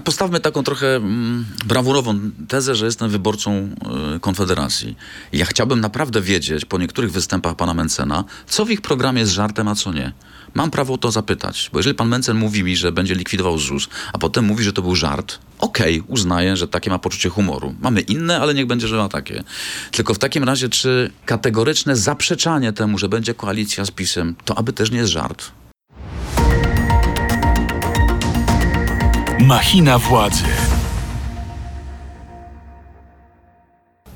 postawmy taką trochę mm, brawurową tezę, że jestem wyborcą y, Konfederacji. Ja chciałbym naprawdę wiedzieć po niektórych występach pana Mencena, co w ich programie jest żartem, a co nie. Mam prawo o to zapytać, bo jeżeli pan Mencen mówi mi, że będzie likwidował ZUS, a potem mówi, że to był żart, okej, okay, uznaję, że takie ma poczucie humoru. Mamy inne, ale niech będzie, że ma takie. Tylko w takim razie, czy kategoryczne zaprzeczanie temu, że będzie koalicja z PiSem, to aby też nie jest żart? Machina władzy.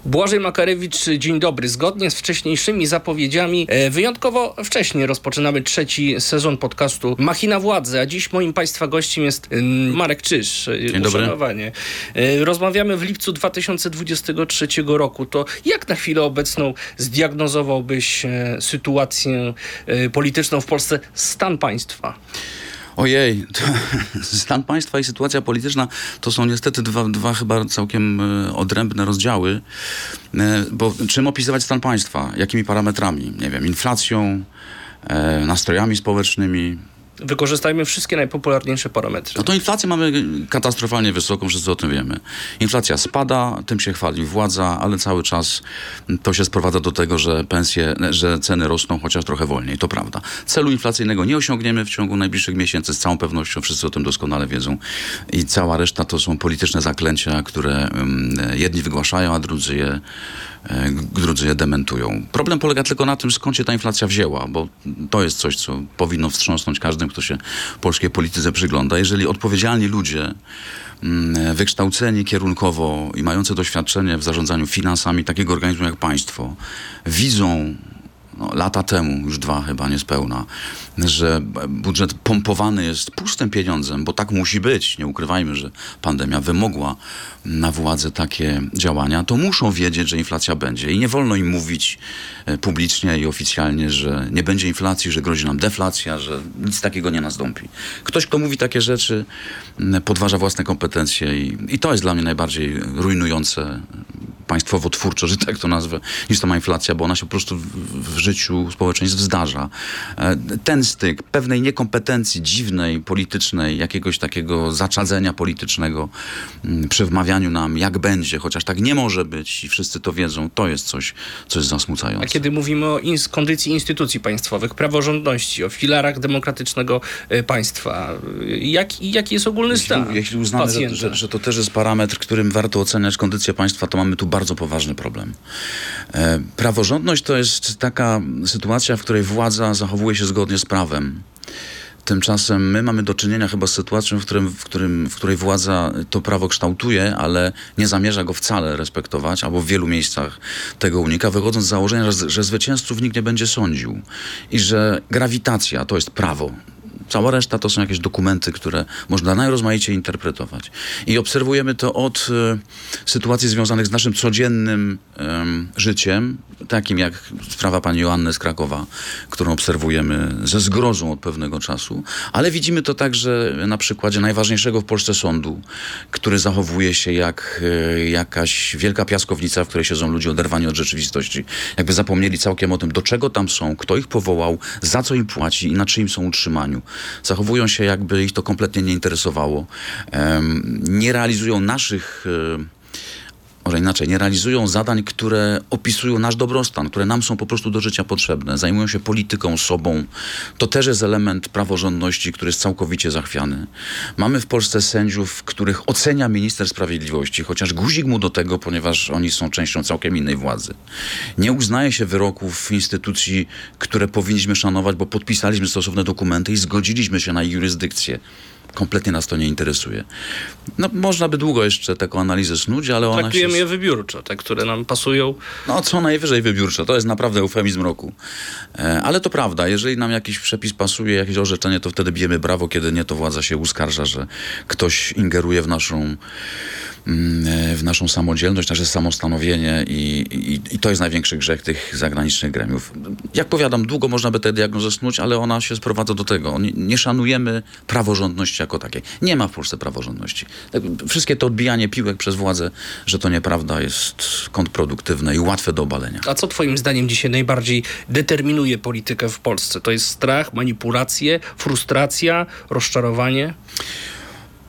Błażej Makarewicz, dzień dobry. Zgodnie z wcześniejszymi zapowiedziami, e, wyjątkowo wcześnie rozpoczynamy trzeci sezon podcastu Machina Władzy, a dziś moim Państwa gościem jest Marek Czyż. E, dzień dobry. E, rozmawiamy w lipcu 2023 roku. To jak na chwilę obecną zdiagnozowałbyś sytuację polityczną w Polsce, stan państwa? Ojej, stan państwa i sytuacja polityczna to są niestety dwa, dwa chyba całkiem e, odrębne rozdziały. E, bo czym opisywać stan państwa? Jakimi parametrami? Nie wiem, inflacją, e, nastrojami społecznymi, wykorzystajmy wszystkie najpopularniejsze parametry. No to inflację mamy katastrofalnie wysoką, wszyscy o tym wiemy. Inflacja spada, tym się chwali władza, ale cały czas to się sprowadza do tego, że pensje, że ceny rosną chociaż trochę wolniej, to prawda. Celu inflacyjnego nie osiągniemy w ciągu najbliższych miesięcy, z całą pewnością wszyscy o tym doskonale wiedzą i cała reszta to są polityczne zaklęcia, które jedni wygłaszają, a drudzy je drudzy je dementują. Problem polega tylko na tym, skąd się ta inflacja wzięła, bo to jest coś, co powinno wstrząsnąć każdym, kto się polskiej polityce przygląda. Jeżeli odpowiedzialni ludzie, mm, wykształceni kierunkowo i mający doświadczenie w zarządzaniu finansami takiego organizmu jak państwo, widzą no, lata temu, już dwa chyba niespełna, że budżet pompowany jest pustym pieniądzem, bo tak musi być. Nie ukrywajmy, że pandemia wymogła na władzę takie działania, to muszą wiedzieć, że inflacja będzie. I nie wolno im mówić e, publicznie i oficjalnie, że nie będzie inflacji, że grozi nam deflacja, że nic takiego nie nastąpi. Ktoś, kto mówi takie rzeczy, podważa własne kompetencje i, i to jest dla mnie najbardziej rujnujące państwowo-twórczo, że tak to nazwę, niż sama inflacja, bo ona się po prostu w, w życiu społeczeństw zdarza. E, ten styk pewnej niekompetencji dziwnej, politycznej, jakiegoś takiego zaczadzenia politycznego mm, przy wmawianiu nam, jak będzie, chociaż tak nie może być i wszyscy to wiedzą, to jest coś, co jest zasmucające. A kiedy mówimy o ins kondycji instytucji państwowych, praworządności, o filarach demokratycznego e, państwa, jak, jaki jest ogólny jeśli, stan Jeśli uznamy, że, że, że, to też jest parametr, którym warto oceniać kondycję państwa, to mamy tu bardzo poważny problem. E, praworządność to jest taka sytuacja, w której władza zachowuje się zgodnie z prawem. Tymczasem my mamy do czynienia chyba z sytuacją, w, którym, w, którym, w której władza to prawo kształtuje, ale nie zamierza go wcale respektować, albo w wielu miejscach tego unika, wychodząc z założenia, że, że zwycięzców nikt nie będzie sądził i że grawitacja to jest prawo. Cała reszta to są jakieś dokumenty, które można najrozmaiciej interpretować. I obserwujemy to od y, sytuacji związanych z naszym codziennym y, życiem, takim jak sprawa pani Joanny z Krakowa, którą obserwujemy ze zgrozą od pewnego czasu, ale widzimy to także na przykładzie najważniejszego w Polsce sądu, który zachowuje się jak y, jakaś wielka piaskownica, w której siedzą ludzie oderwani od rzeczywistości. Jakby zapomnieli całkiem o tym, do czego tam są, kto ich powołał, za co im płaci i na czyim są utrzymaniu zachowują się jakby ich to kompletnie nie interesowało. Nie realizują naszych może inaczej, nie realizują zadań, które opisują nasz dobrostan, które nam są po prostu do życia potrzebne. Zajmują się polityką, sobą. To też jest element praworządności, który jest całkowicie zachwiany. Mamy w Polsce sędziów, których ocenia minister sprawiedliwości, chociaż guzik mu do tego, ponieważ oni są częścią całkiem innej władzy. Nie uznaje się wyroków instytucji, które powinniśmy szanować, bo podpisaliśmy stosowne dokumenty i zgodziliśmy się na ich jurysdykcję. Kompletnie nas to nie interesuje. No, można by długo jeszcze taką analizę snuć, ale ona Traktujemy się... je wybiórczo, te, które nam pasują. No, co najwyżej wybiórczo. To jest naprawdę eufemizm roku. E, ale to prawda. Jeżeli nam jakiś przepis pasuje, jakieś orzeczenie, to wtedy bijemy brawo. Kiedy nie, to władza się uskarża, że ktoś ingeruje w naszą w naszą samodzielność, nasze samostanowienie i, i, i, to jest największy grzech tych zagranicznych gremiów. Jak powiadam, długo można by tę diagnozę snuć, ale ona się sprowadza do tego. Nie, nie szanujemy praworządności jako takiej. Nie ma w Polsce praworządności. Tak, wszystkie to odbijanie piłek przez władzę, że to nieprawda, jest kontrproduktywne i łatwe do obalenia. A co twoim zdaniem dzisiaj najbardziej determinuje politykę w Polsce? To jest strach, manipulacje, frustracja, rozczarowanie?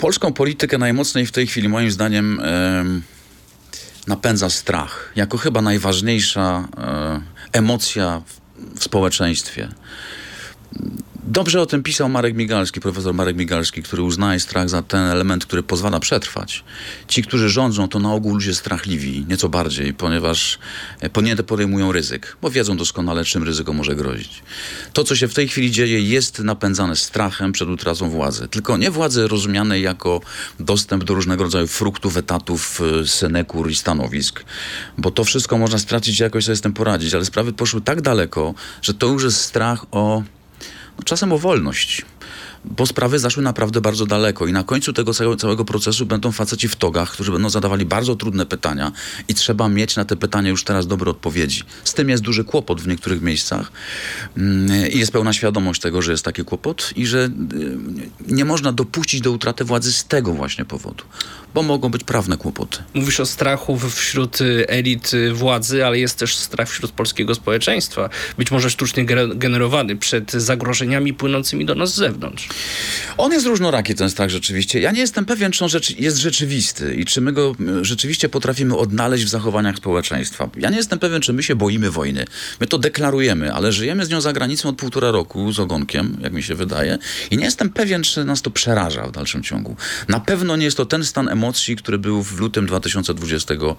Polską politykę najmocniej w tej chwili, moim zdaniem, em, napędza strach. Jako chyba najważniejsza e, emocja w, w społeczeństwie. Dobrze o tym pisał Marek Migalski, profesor Marek Migalski, który uznaje strach za ten element, który pozwala przetrwać. Ci, którzy rządzą, to na ogół ludzie strachliwi, nieco bardziej, ponieważ e, poniente podejmują ryzyk, bo wiedzą doskonale, czym ryzyko może grozić. To, co się w tej chwili dzieje, jest napędzane strachem przed utratą władzy. Tylko nie władzy rozumianej jako dostęp do różnego rodzaju fruktów, etatów, e, synekur i stanowisk, bo to wszystko można stracić i jakoś sobie z tym poradzić, ale sprawy poszły tak daleko, że to już jest strach o czasem o wolność. Bo sprawy zaszły naprawdę bardzo daleko i na końcu tego całego, procesu będą faceci w togach, którzy będą zadawali bardzo trudne pytania i trzeba mieć na te pytania już teraz dobre odpowiedzi. Z tym jest duży kłopot w niektórych miejscach mm, i jest pełna świadomość tego, że jest taki kłopot i że y, nie można dopuścić do utraty władzy z tego właśnie powodu, bo mogą być prawne kłopoty. Mówisz o strachu wśród y, elit y, władzy, ale jest też strach wśród polskiego społeczeństwa. Być może sztucznie gener- generowany przed zagrożeniami płynącymi do nas z zewnątrz. On jest różnoraki, ten strach rzeczywiście. Ja nie jestem pewien, czy on rzeczy, jest rzeczywisty i czy my go rzeczywiście potrafimy odnaleźć w zachowaniach społeczeństwa. Ja nie jestem pewien, czy my się boimy wojny. My to deklarujemy, ale żyjemy z nią za granicą od półtora roku z ogonkiem, jak mi się wydaje, i nie jestem pewien, czy nas to przeraża w dalszym ciągu. Na pewno nie jest to ten stan emocji, który był w lutym 2022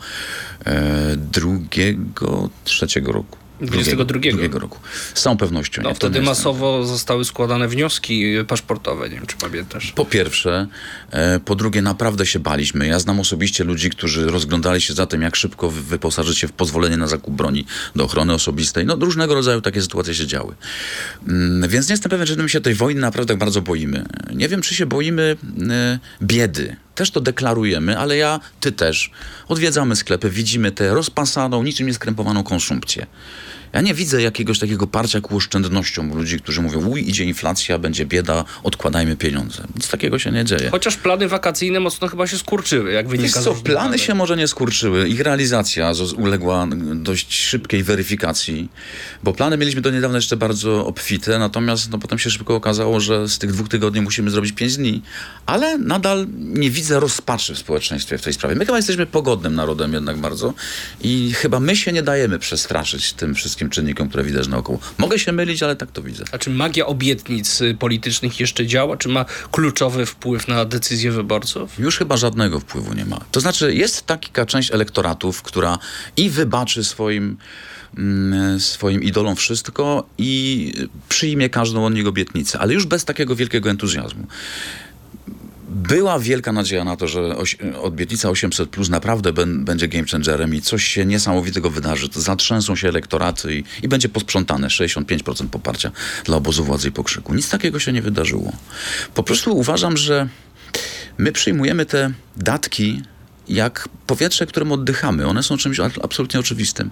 trzeciego roku. 22. drugiego roku. Z całą pewnością. No, nie, wtedy masowo zostały składane wnioski paszportowe, nie wiem czy pamiętasz. Po pierwsze, e, po drugie, naprawdę się baliśmy. Ja znam osobiście ludzi, którzy rozglądali się za tym, jak szybko wy- wyposażyć się w pozwolenie na zakup broni do ochrony osobistej. No, różnego rodzaju takie sytuacje się działy. Mm, Więc nie jestem pewien, czy my się tej wojny naprawdę bardzo boimy. Nie wiem, czy się boimy e, biedy. Też to deklarujemy, ale ja, ty też. Odwiedzamy sklepy, widzimy tę rozpasaną, niczym nieskrępowaną konsumpcję. Ja nie widzę jakiegoś takiego parcia ku oszczędnościom ludzi, którzy mówią, uj, idzie inflacja, będzie bieda, odkładajmy pieniądze. Nic takiego się nie dzieje. Chociaż plany wakacyjne mocno chyba się skurczyły, jak Wiesz wynika z co, plany się może nie skurczyły. Ich realizacja uległa dość szybkiej weryfikacji, bo plany mieliśmy do niedawna jeszcze bardzo obfite, natomiast no, potem się szybko okazało, że z tych dwóch tygodni musimy zrobić pięć dni, ale nadal nie widzę rozpaczy w społeczeństwie w tej sprawie. My chyba jesteśmy pogodnym narodem jednak bardzo i chyba my się nie dajemy przestraszyć tym wszystkim czynnikom, które widać naokoło. Mogę się mylić, ale tak to widzę. A czy magia obietnic y, politycznych jeszcze działa? Czy ma kluczowy wpływ na decyzje wyborców? Już chyba żadnego wpływu nie ma. To znaczy, jest taka część elektoratów, która i wybaczy swoim, mm, swoim idolom wszystko i przyjmie każdą od nich obietnicę, ale już bez takiego wielkiego entuzjazmu. Była wielka nadzieja na to, że obietnica 800 plus naprawdę będzie game changerem i coś się niesamowitego wydarzy. To zatrzęsą się elektoraty i, i będzie posprzątane 65% poparcia dla obozu władzy i pokrzyku. Nic takiego się nie wydarzyło. Po prostu uważam, że my przyjmujemy te datki jak powietrze, którym oddychamy. One są czymś absolutnie oczywistym.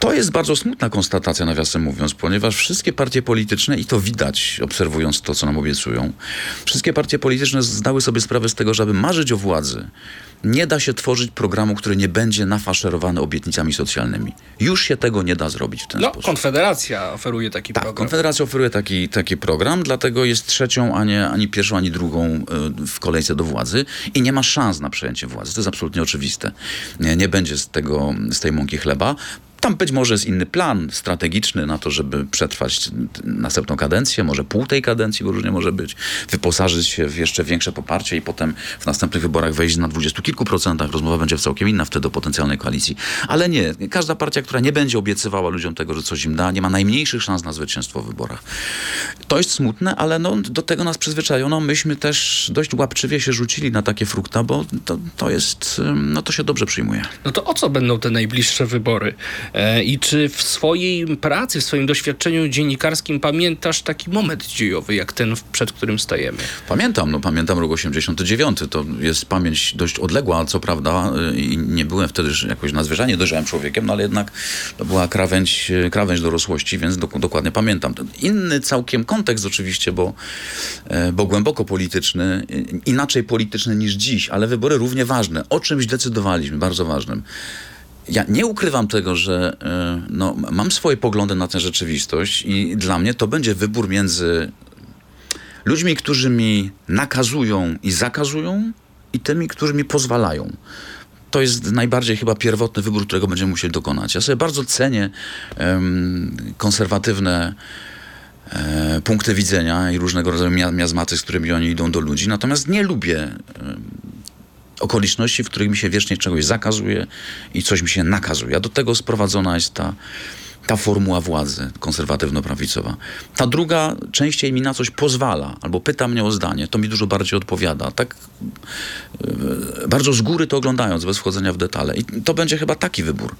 To jest bardzo smutna konstatacja, nawiasem mówiąc, ponieważ wszystkie partie polityczne, i to widać obserwując to, co nam obiecują, wszystkie partie polityczne zdały sobie sprawę z tego, że aby marzyć o władzy, nie da się tworzyć programu, który nie będzie nafaszerowany obietnicami socjalnymi. Już się tego nie da zrobić w ten No, sposób. Konfederacja oferuje taki Tak, program. Konfederacja oferuje taki, taki program, dlatego jest trzecią, a nie ani pierwszą, ani drugą y, w kolejce do władzy i nie ma szans na przejęcie władzy. To jest absolutnie oczywiste. Nie, nie będzie z, tego, z tej mąki chleba. Tam być może jest inny plan strategiczny na to, żeby przetrwać następną kadencję, może pół tej kadencji, bo różnie może być, wyposażyć się w jeszcze większe poparcie i potem w następnych wyborach wejść na dwudziestu kilku procentach. Rozmowa będzie całkiem inna wtedy o potencjalnej koalicji. Ale nie, każda partia, która nie będzie obiecywała ludziom tego, że coś im da, nie ma najmniejszych szans na zwycięstwo w wyborach. To jest smutne, ale no, do tego nas przyzwyczajono. Myśmy też dość łapczywie się rzucili na takie frukta, bo to, to jest, no to się dobrze przyjmuje. No to o co będą te najbliższe wybory? E, I czy w swojej pracy, w swoim doświadczeniu dziennikarskim pamiętasz taki moment dziejowy, jak ten, przed którym stajemy? Pamiętam, no pamiętam rok 89. To jest pamięć dość odległa, co prawda, y, i nie byłem wtedy jakoś nadzwyczajnie dojrzałym człowiekiem, no ale jednak to była krawędź, y, krawędź dorosłości, więc dok- dokładnie pamiętam. Inny całkiem kontekst oczywiście, bo, e, bo głęboko polityczny, inaczej polityczny niż dziś, ale wybory równie ważne. O czymś decydowaliśmy, bardzo ważnym. Ja nie ukrywam tego, że e, no, mam swoje poglądy na tę rzeczywistość i dla mnie to będzie wybór między Ludźmi, którzy mi nakazują i zakazują, i tymi, którzy mi pozwalają. To jest najbardziej chyba pierwotny wybór, którego będziemy musieli dokonać. Ja sobie bardzo cenię em, konserwatywne e, punkty widzenia i różnego rodzaju mia- miazmaty, z którymi oni idą do ludzi. Natomiast nie lubię okoliczności, w których mi się wiecznie czegoś zakazuje i coś mi się nakazuje. A do tego sprowadzona jest ta, ta formuła władzy konserwatywno-prawicowa. Ta druga częściej mi na coś pozwala albo pyta mnie o zdanie. To mi dużo bardziej odpowiada. Tak e, bardzo z góry to oglądając, bez wchodzenia w detale. I to będzie chyba taki wybór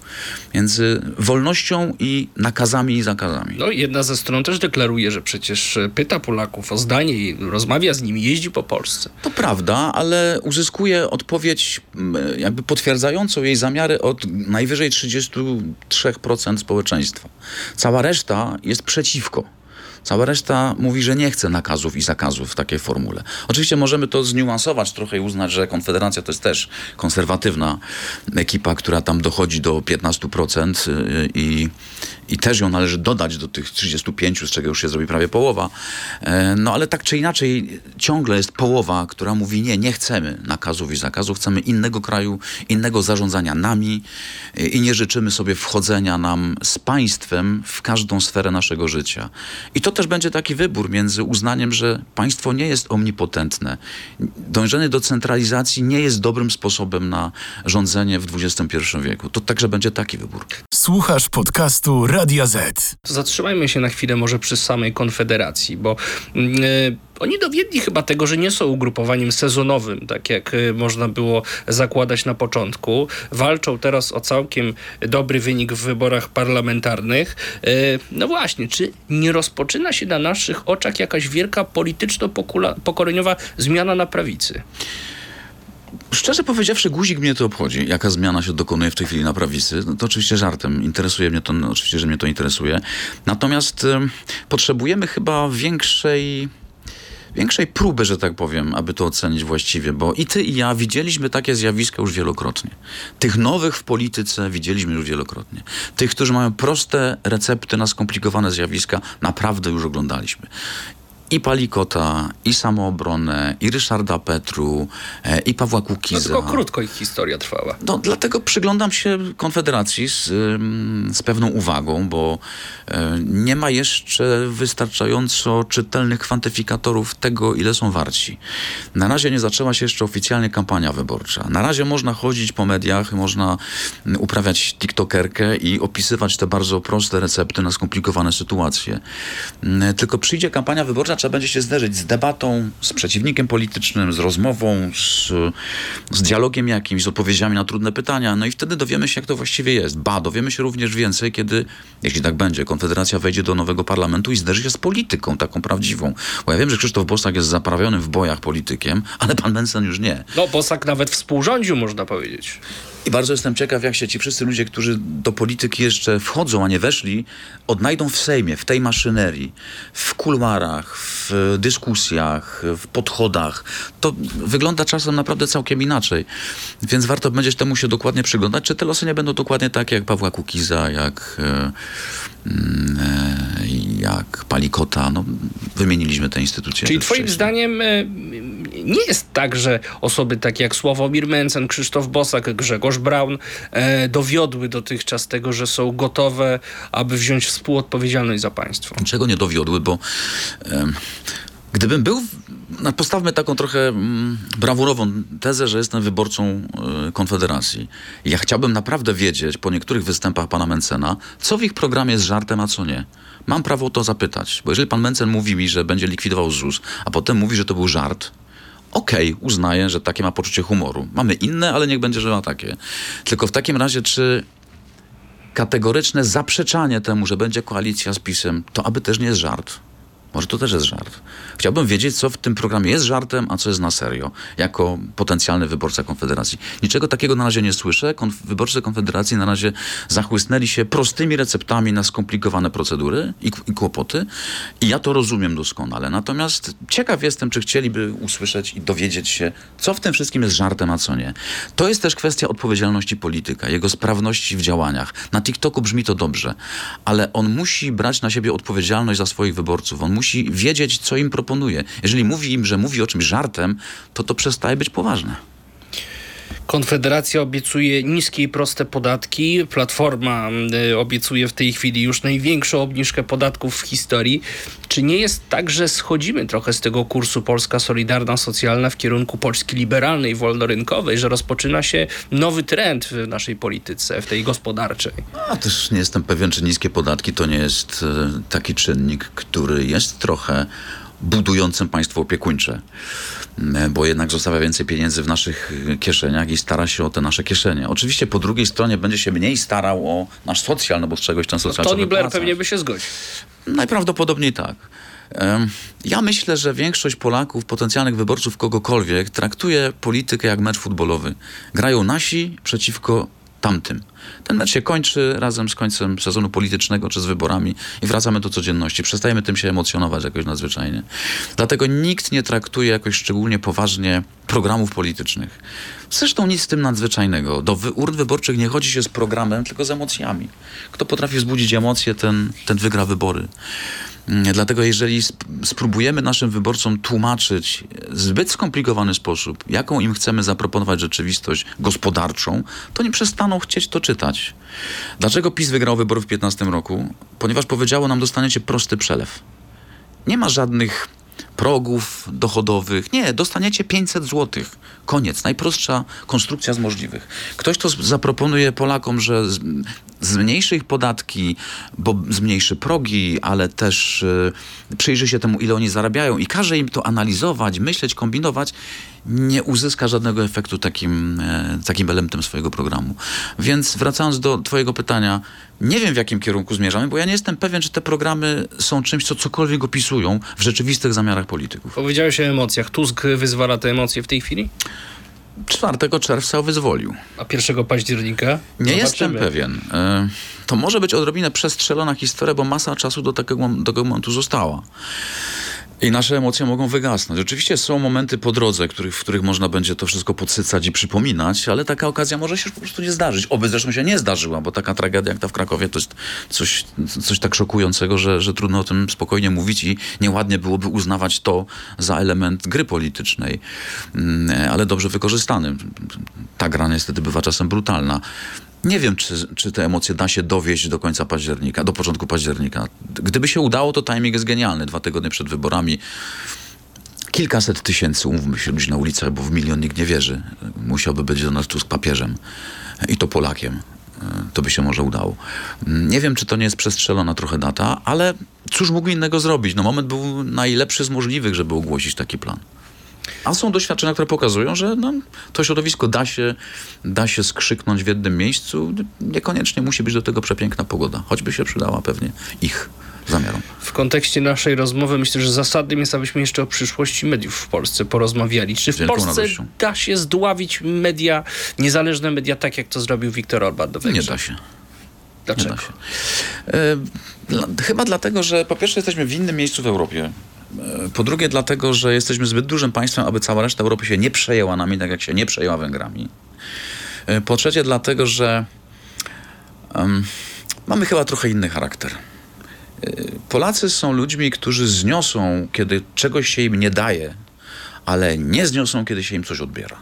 między wolnością i nakazami i zakazami. No jedna ze stron też deklaruje, że przecież e, pyta Polaków o zdanie i rozmawia z nimi, jeździ po Polsce. To prawda, ale uzyskuje odpowiedź jakby potwierdzającą jej zamiary od najwyżej 33% społeczeństwa. Cała reszta jest przeciwko. Cała reszta mówi, że nie chce nakazów i zakazów w takiej formule. Oczywiście możemy to zniuansować trochę i uznać, że Konfederacja to jest też konserwatywna ekipa, która tam dochodzi do 15% y, i, i też ją należy dodać do tych 35, z czego już się zrobi prawie połowa. E, No ale tak czy inaczej ciągle jest połowa, która mówi nie, nie chcemy nakazów i zakazów, chcemy innego kraju, innego zarządzania nami y, i nie życzymy sobie wchodzenia nam z państwem w każdą sferę naszego życia. I to też będzie taki wybór między uznaniem, że państwo nie jest omnipotentne. Dążenie do centralizacji nie jest dobrym sposobem na rządzenie w XXI wieku. To także będzie taki wybór. Słuchasz podcastu Z. Zatrzymajmy się na chwilę może przy samej Konfederacji, bo e, oni dowiedli chyba tego, że nie są ugrupowaniem sezonowym, tak jak e, można było zakładać na początku. Walczą teraz o całkiem dobry wynik w wyborach parlamentarnych. E, No właśnie, czy nie rozpoczyna się na naszych oczach jakaś wielka polityczno-pokoleniowa zmiana na prawicy? Szczerze powiedziawszy, guzik mnie to obchodzi, jaka zmiana się dokonuje w tej chwili na prawicy. No to oczywiście żartem. Interesuje mnie to, no, oczywiście, że mnie to interesuje. Natomiast em, potrzebujemy chyba większej większej próby, że tak powiem, aby to ocenić właściwie, bo i ty i ja widzieliśmy takie zjawiska już wielokrotnie. Tych nowych w polityce widzieliśmy już wielokrotnie. Tych, którzy mają proste recepty na skomplikowane zjawiska, naprawdę już oglądaliśmy. I Palikota, i Samoobronę, i Ryszarda Petru, e, i Pawła No Kukiza. tylko krótko ich historia trwała. No, dlatego przyglądam się Konfederacji z, z pewną uwagą, bo e, nie ma jeszcze wystarczająco czytelnych kwantyfikatorów tego, ile są warci. Na razie nie zaczęła się jeszcze oficjalnie kampania wyborcza. Na razie można chodzić po mediach, można mm, uprawiać tiktokerkę i opisywać te bardzo proste recepty na skomplikowane sytuacje. Mm, Tylko przyjdzie kampania wyborcza, trzeba będzie się zderzyć z debatą, z przeciwnikiem politycznym, z rozmową, z, z dialogiem jakimś, z odpowiedziami na trudne pytania. No i wtedy dowiemy się, jak to właściwie jest. Ba, dowiemy się również więcej, kiedy, jeśli tak będzie, Konfederacja wejdzie do nowego parlamentu i zderzy się z polityką, taką prawdziwą. Bo ja wiem, że Krzysztof Bosak jest zaprawionym w bojach politykiem, ale pan Mencen już nie. No, Bosak nawet współrządził, można powiedzieć. I bardzo jestem ciekaw, jak się ci wszyscy ludzie, którzy do polityki jeszcze wchodzą, a nie weszli, odnajdą w Sejmie, w tej maszynerii, w kuluarach, w dyskusjach, w podchodach. To wygląda czasem naprawdę całkiem inaczej. Więc warto będzie temu się dokładnie przyglądać, czy te losy nie będą dokładnie takie jak Pawła Kukiza, jak, e, e, jak Palikota. No, wymieniliśmy te instytucje. Czyli twoim zdaniem e, nie jest tak, że osoby takie jak Sławomir Mencen, Krzysztof Bosak, Grzegorz Braun e, dowiodły dotychczas tego, że są gotowe, aby wziąć współodpowiedzialność za państwo? niczego nie dowiodły, bo em, gdybym był, no, postawmy taką trochę mm, brawurową tezę, że jestem wyborcą y, Konfederacji. Ja chciałbym naprawdę wiedzieć po niektórych występach pana Mencena, co w ich programie jest żartem, a co nie. Mam prawo o to zapytać, bo jeżeli pan Mencen mówi mi, że będzie likwidował ZUS, a potem mówi, że to był żart, Okej, uznaję, że takie ma poczucie humoru. Mamy inne, ale niech będzie, że ma takie. Tylko w takim razie, czy kategoryczne zaprzeczanie temu, że będzie koalicja z PiSem, to aby też nie jest żart. Może to też jest żart. Chciałbym wiedzieć, co w tym programie jest żartem, a co jest na serio, jako potencjalny wyborca Konfederacji. Niczego takiego na razie nie słyszę. Konf- wyborcy Konfederacji na razie zachłysnęli się prostymi receptami na skomplikowane procedury i, i kłopoty. I ja to rozumiem doskonale. Natomiast ciekaw jestem, czy chcieliby usłyszeć i dowiedzieć się, co w tym wszystkim jest żartem, a co nie. To jest też kwestia odpowiedzialności polityka, jego sprawności w działaniach. Na TikToku brzmi to dobrze, ale on musi brać na siebie odpowiedzialność za swoich wyborców. On musi musi wiedzieć, co im proponuje. Jeżeli mówi im, że mówi o czymś żartem, to to przestaje być poważne. Konfederacja obiecuje niskie i proste podatki. Platforma y, obiecuje w tej chwili już największą obniżkę podatków w historii. Czy nie jest tak, że schodzimy trochę z tego kursu Polska Solidarna Socjalna w kierunku Polski liberalnej, wolnorynkowej, że rozpoczyna się nowy trend w naszej polityce, w tej gospodarczej? A też nie jestem pewien, czy niskie podatki to nie jest e, taki czynnik, który jest trochę budującym państwo opiekuńcze, E, bo jednak zostawia więcej pieniędzy w naszych kieszeniach i stara się o te nasze kieszenie. Oczywiście po drugiej stronie będzie się mniej starał o nasz socjal, no bo z czegoś ten socjal Tony trzeba Blair pewnie by się zgodził. Najprawdopodobniej tak. Ja myślę, że większość Polaków, potencjalnych wyborców kogokolwiek, traktuje politykę jak mecz futbolowy. Grają nasi przeciwko tamtym. Ten mecz się kończy razem z końcem sezonu politycznego czy z wyborami i wracamy do codzienności. Przestajemy tym się emocjonować jakoś nadzwyczajnie. Dlatego nikt nie traktuje jakoś szczególnie poważnie programów politycznych. Zresztą nic z tym nadzwyczajnego. Do urn wyborczych nie chodzi się z programem, tylko z emocjami. Kto potrafi wzbudzić emocje, ten, ten wygra wybory. Mm, Dlatego jeżeli sp- spróbujemy naszym wyborcom tłumaczyć w zbyt skomplikowany sposób, jaką im chcemy zaproponować rzeczywistość gospodarczą, to nie przestaną chcieć to czytać. Dlaczego PiS wygrał wybory w 2015 roku? Ponieważ powiedziało nam, dostaniecie prosty przelew. Nie ma żadnych progów dochodowych. Nie, dostaniecie 500 zł. Koniec. Najprostsza konstrukcja z możliwych. Ktoś to zaproponuje Polakom, że zmniejszy ich podatki, bo zmniejszy progi, ale też y, przyjrzy się temu, ile oni zarabiają i każe im to analizować, myśleć, kombinować, nie uzyska żadnego efektu takim, e, takim elementem swojego programu. Więc wracając do Twojego pytania, nie wiem w jakim kierunku zmierzamy, bo ja nie jestem pewien, czy te programy są czymś, co cokolwiek opisują w rzeczywistych zamiarach polityków. Powiedziałeś o emocjach. Tusk wyzwala te emocje w tej chwili? 4 czerwca wyzwolił. A 1 października? Nie Zobaczymy. jestem pewien. E, To może być odrobinę przestrzelona historia, bo masa czasu do takiego, do tego momentu została. I nasze emocje mogą wygasnąć. Oczywiście są momenty po drodze, których, w których można będzie to wszystko podsycać i przypominać, ale taka okazja może się po prostu nie zdarzyć. Oby zresztą się nie zdarzyła, bo taka tragedia jak ta w Krakowie to jest coś, coś tak szokującego, że, że trudno o tym spokojnie mówić i nieładnie byłoby uznawać to za element gry politycznej, Mm, ale dobrze wykorzystany. Ta gra niestety bywa czasem brutalna. Nie wiem, czy, czy te emocje da się dowieść do końca października, do początku października. Gdyby się udało, to timing jest genialny. Dwa tygodnie przed wyborami kilkaset tysięcy, umówmy się, ludzi na ulicach, bo w milion nikt nie wierzy. Musiałby być Donald Tusk papieżem i to Polakiem. To by się może udało. Nie wiem, czy to nie jest przestrzelona trochę data, ale cóż mógł innego zrobić? No moment był najlepszy z możliwych, żeby ogłosić taki plan. A są doświadczenia, które pokazują, że no, to środowisko da się, da się skrzyknąć w jednym miejscu. Niekoniecznie musi być do tego przepiękna pogoda, choćby się przydała pewnie ich zamiarom. W kontekście naszej rozmowy myślę, że zasadnym jest, abyśmy jeszcze o przyszłości mediów w Polsce porozmawiali. Czy w Wielką Polsce radością. da się zdławić media, niezależne media, tak jak to zrobił Viktor Orban do Nie da się. Nie Dlaczego? da się. E, dla, chyba dlatego, że po pierwsze jesteśmy w innym miejscu w Europie. E, Po drugie dlatego, że jesteśmy zbyt dużym państwem, aby cała reszta Europy się nie przejęła nami, tak jak się nie przejęła Węgrami. E, Po trzecie dlatego, że em, mamy chyba trochę inny charakter. E, Polacy są ludźmi, którzy zniosą, kiedy czegoś się im nie daje, ale nie zniosą, kiedy się im coś odbiera.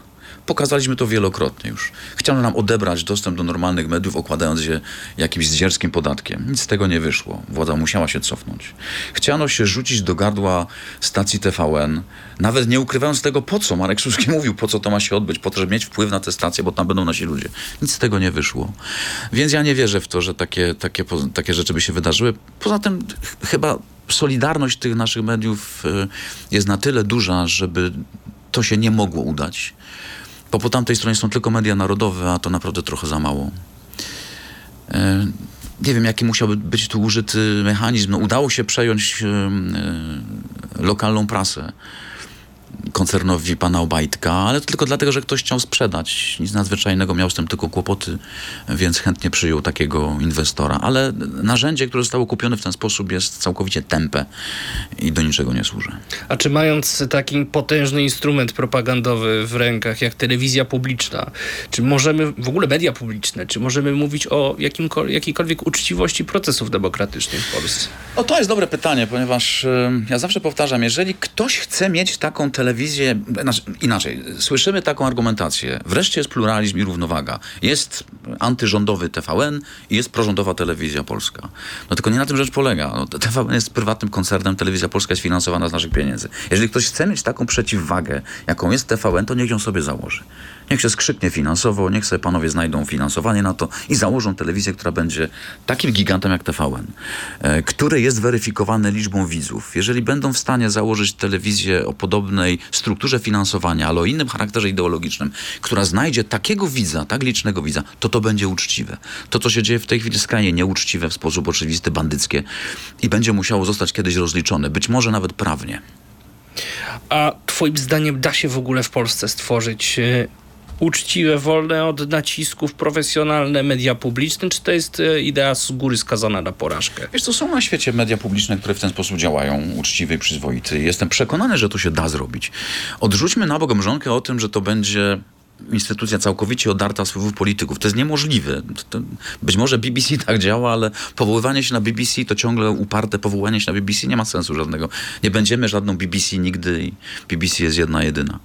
Pokazaliśmy to wielokrotnie już. Chciano nam odebrać dostęp do normalnych mediów, okładając je jakimś zdzierskim podatkiem. Nic z tego nie wyszło. Władza musiała się cofnąć. Chciano się rzucić do gardła stacji TVN, nawet nie ukrywając tego, po co. Marek Suski mówił, po co to ma się odbyć, po to, żeby mieć wpływ na te stacje, bo tam będą nasi ludzie. Nic z tego nie wyszło. Więc ja nie wierzę w to, że takie, takie, takie rzeczy by się wydarzyły. Poza tym ch- chyba solidarność tych naszych mediów y, jest na tyle duża, żeby to się nie mogło udać. Bo po tamtej stronie są tylko media narodowe, a to naprawdę trochę za mało. E, Nie wiem, jaki musiałby być tu użyty mechanizm. No, udało się przejąć e, lokalną prasę. Koncernowi pana Obajtka, ale to tylko dlatego, że ktoś chciał sprzedać. Nic nadzwyczajnego, miał z tym tylko kłopoty, więc chętnie przyjął takiego inwestora. Ale narzędzie, które zostało kupione w ten sposób jest całkowicie tępe i do niczego nie służy. A czy mając taki potężny instrument propagandowy w rękach, jak telewizja publiczna, czy możemy, w ogóle media publiczne, czy możemy mówić o jakimkol- jakiejkolwiek uczciwości procesów demokratycznych w Polsce? O, to jest dobre pytanie, ponieważ ja zawsze powtarzam, jeżeli ktoś chce mieć taką telewizję, znaczy, inaczej, słyszymy taką argumentację, wreszcie jest pluralizm i równowaga. Jest antyrządowy TVN i jest prorządowa telewizja polska. No tylko nie na tym rzecz polega. No, TVN jest prywatnym koncernem, telewizja polska jest finansowana z naszych pieniędzy. Jeżeli ktoś chce mieć taką przeciwwagę, jaką jest TVN, to niech ją sobie założy. Niech się skrzyknie finansowo, niech sobie panowie znajdą finansowanie na to i założą telewizję, która będzie takim gigantem jak TVN, e, który jest weryfikowany liczbą widzów. Jeżeli będą w stanie założyć telewizję o podobnej strukturze finansowania, ale o innym charakterze ideologicznym, która znajdzie takiego widza, tak licznego widza, to to będzie uczciwe. To, co się dzieje w tej chwili, skrajnie nieuczciwe, w sposób oczywisty, bandyckie i będzie musiało zostać kiedyś rozliczone, być może nawet prawnie. A twoim zdaniem da się w ogóle w Polsce stworzyć e, uczciwe, wolne od nacisków, profesjonalne media publiczne, czy to jest e, idea z góry skazana na porażkę? Wiesz co, są na świecie media publiczne, które w ten sposób działają, uczciwy i przyzwoity. Jestem przekonany, że to się da zrobić. Odrzućmy na bok mrzonkę o tym, że to będzie instytucja całkowicie odarta z wpływów polityków. To jest niemożliwe. To, to, być może BBC tak działa, ale powoływanie się na BBC to ciągle uparte powołanie się na BBC nie ma sensu żadnego. Nie będziemy żadną BBC nigdy i BBC jest jedna, jedyna.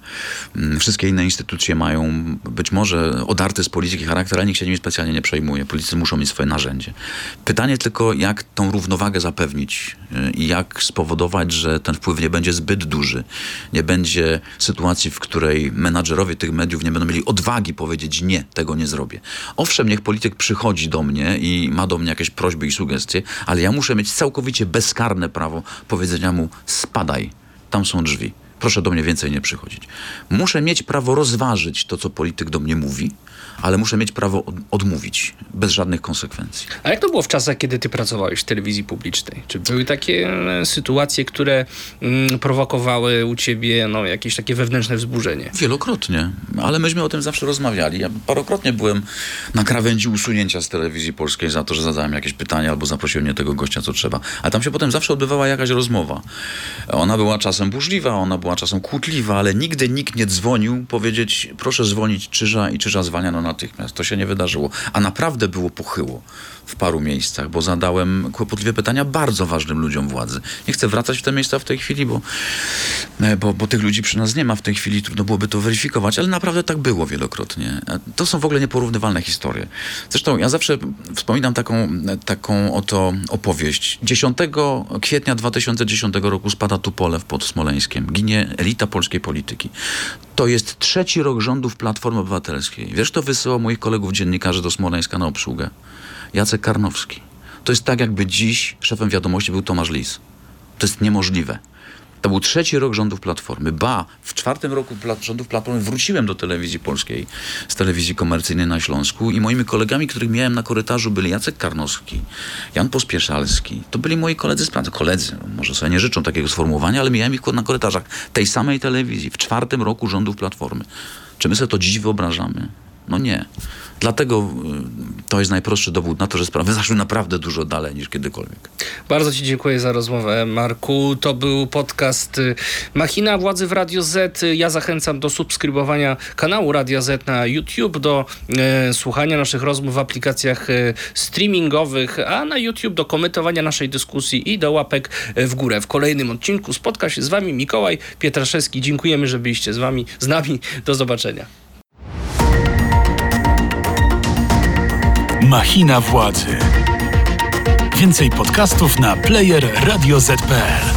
Mm, Wszystkie inne instytucje mają być może odarty z polityki charakter, ale nikt się nimi specjalnie nie przejmuje. Politycy muszą mieć swoje narzędzie. Pytanie tylko, jak tą równowagę zapewnić y, i jak spowodować, że ten wpływ nie będzie zbyt duży. Nie będzie sytuacji, w której menadżerowie tych mediów nie będą mieli odwagi powiedzieć nie, tego nie zrobię. Owszem, niech polityk przychodzi do mnie i ma do mnie jakieś prośby i sugestie, ale ja muszę mieć całkowicie bezkarne prawo powiedzenia mu spadaj, tam są drzwi. Proszę do mnie więcej nie przychodzić. Muszę mieć prawo rozważyć to, co polityk do mnie mówi, ale muszę mieć prawo od- odmówić bez żadnych konsekwencji. A jak to było w czasach, kiedy ty pracowałeś w telewizji publicznej? Czy były takie e, sytuacje, które mm, prowokowały u ciebie no, jakieś takie wewnętrzne wzburzenie? Wielokrotnie, ale myśmy o tym zawsze rozmawiali. Ja parokrotnie byłem na krawędzi usunięcia z telewizji polskiej za to, że zadałem jakieś pytanie albo zaprosiłem nie tego gościa, co trzeba. A tam się potem zawsze odbywała jakaś rozmowa. Ona była czasem burzliwa, ona była czasem kłótliwa, ale nigdy nikt nie dzwonił powiedzieć, proszę dzwonić Czyża i Czyża zwalniano natychmiast. To się nie wydarzyło. A naprawdę było pochyło w paru miejscach, bo zadałem kłopotliwe pytania bardzo ważnym ludziom władzy. Nie chcę wracać w te miejsca w tej chwili, bo, e, bo, bo tych ludzi przy nas nie ma w tej chwili, trudno byłoby to weryfikować, ale naprawdę tak było wielokrotnie. E, To są w ogóle nieporównywalne historie. Zresztą ja zawsze wspominam taką, e, taką oto opowieść. 10 kwietnia 2010 roku spada Tupolew pod Smoleńskiem. Ginie elita polskiej polityki. To jest trzeci rok rządów Platformy Obywatelskiej. Wiesz, to wysyłał moich kolegów dziennikarzy do Smoleńska na obsługę. Jacek Karnowski. To jest tak, jakby dziś szefem wiadomości był Tomasz Lis. To jest niemożliwe. To był trzeci rok rządów Platformy. Ba, w czwartym roku rządów Platformy wróciłem do telewizji polskiej z telewizji komercyjnej na Śląsku i moimi kolegami, których miałem na korytarzu byli Jacek Karnowski, Jan Pospieszalski. To byli moi koledzy z pracy. Koledzy, może sobie nie życzą takiego sformułowania, ale miałem ich na korytarzach tej samej telewizji w czwartym roku rządów Platformy. Czy my sobie to dziś wyobrażamy? No nie. Dlatego y, to jest najprostszy dowód na to, że sprawy zaszły naprawdę dużo dalej niż kiedykolwiek. Bardzo Ci dziękuję za rozmowę, Marku. To był podcast y, Machina Władzy w Radio Z. Ja zachęcam do subskrybowania kanału Radio Z na YouTube, do e, słuchania naszych rozmów w aplikacjach e, streamingowych, a na YouTube do komentowania naszej dyskusji i do łapek w górę. W kolejnym odcinku spotka się z Wami Mikołaj Pietraszewski. Dziękujemy, że byliście z Wami, z nami. Do zobaczenia. Machina władzy. Więcej podcastów na player radioz.pl.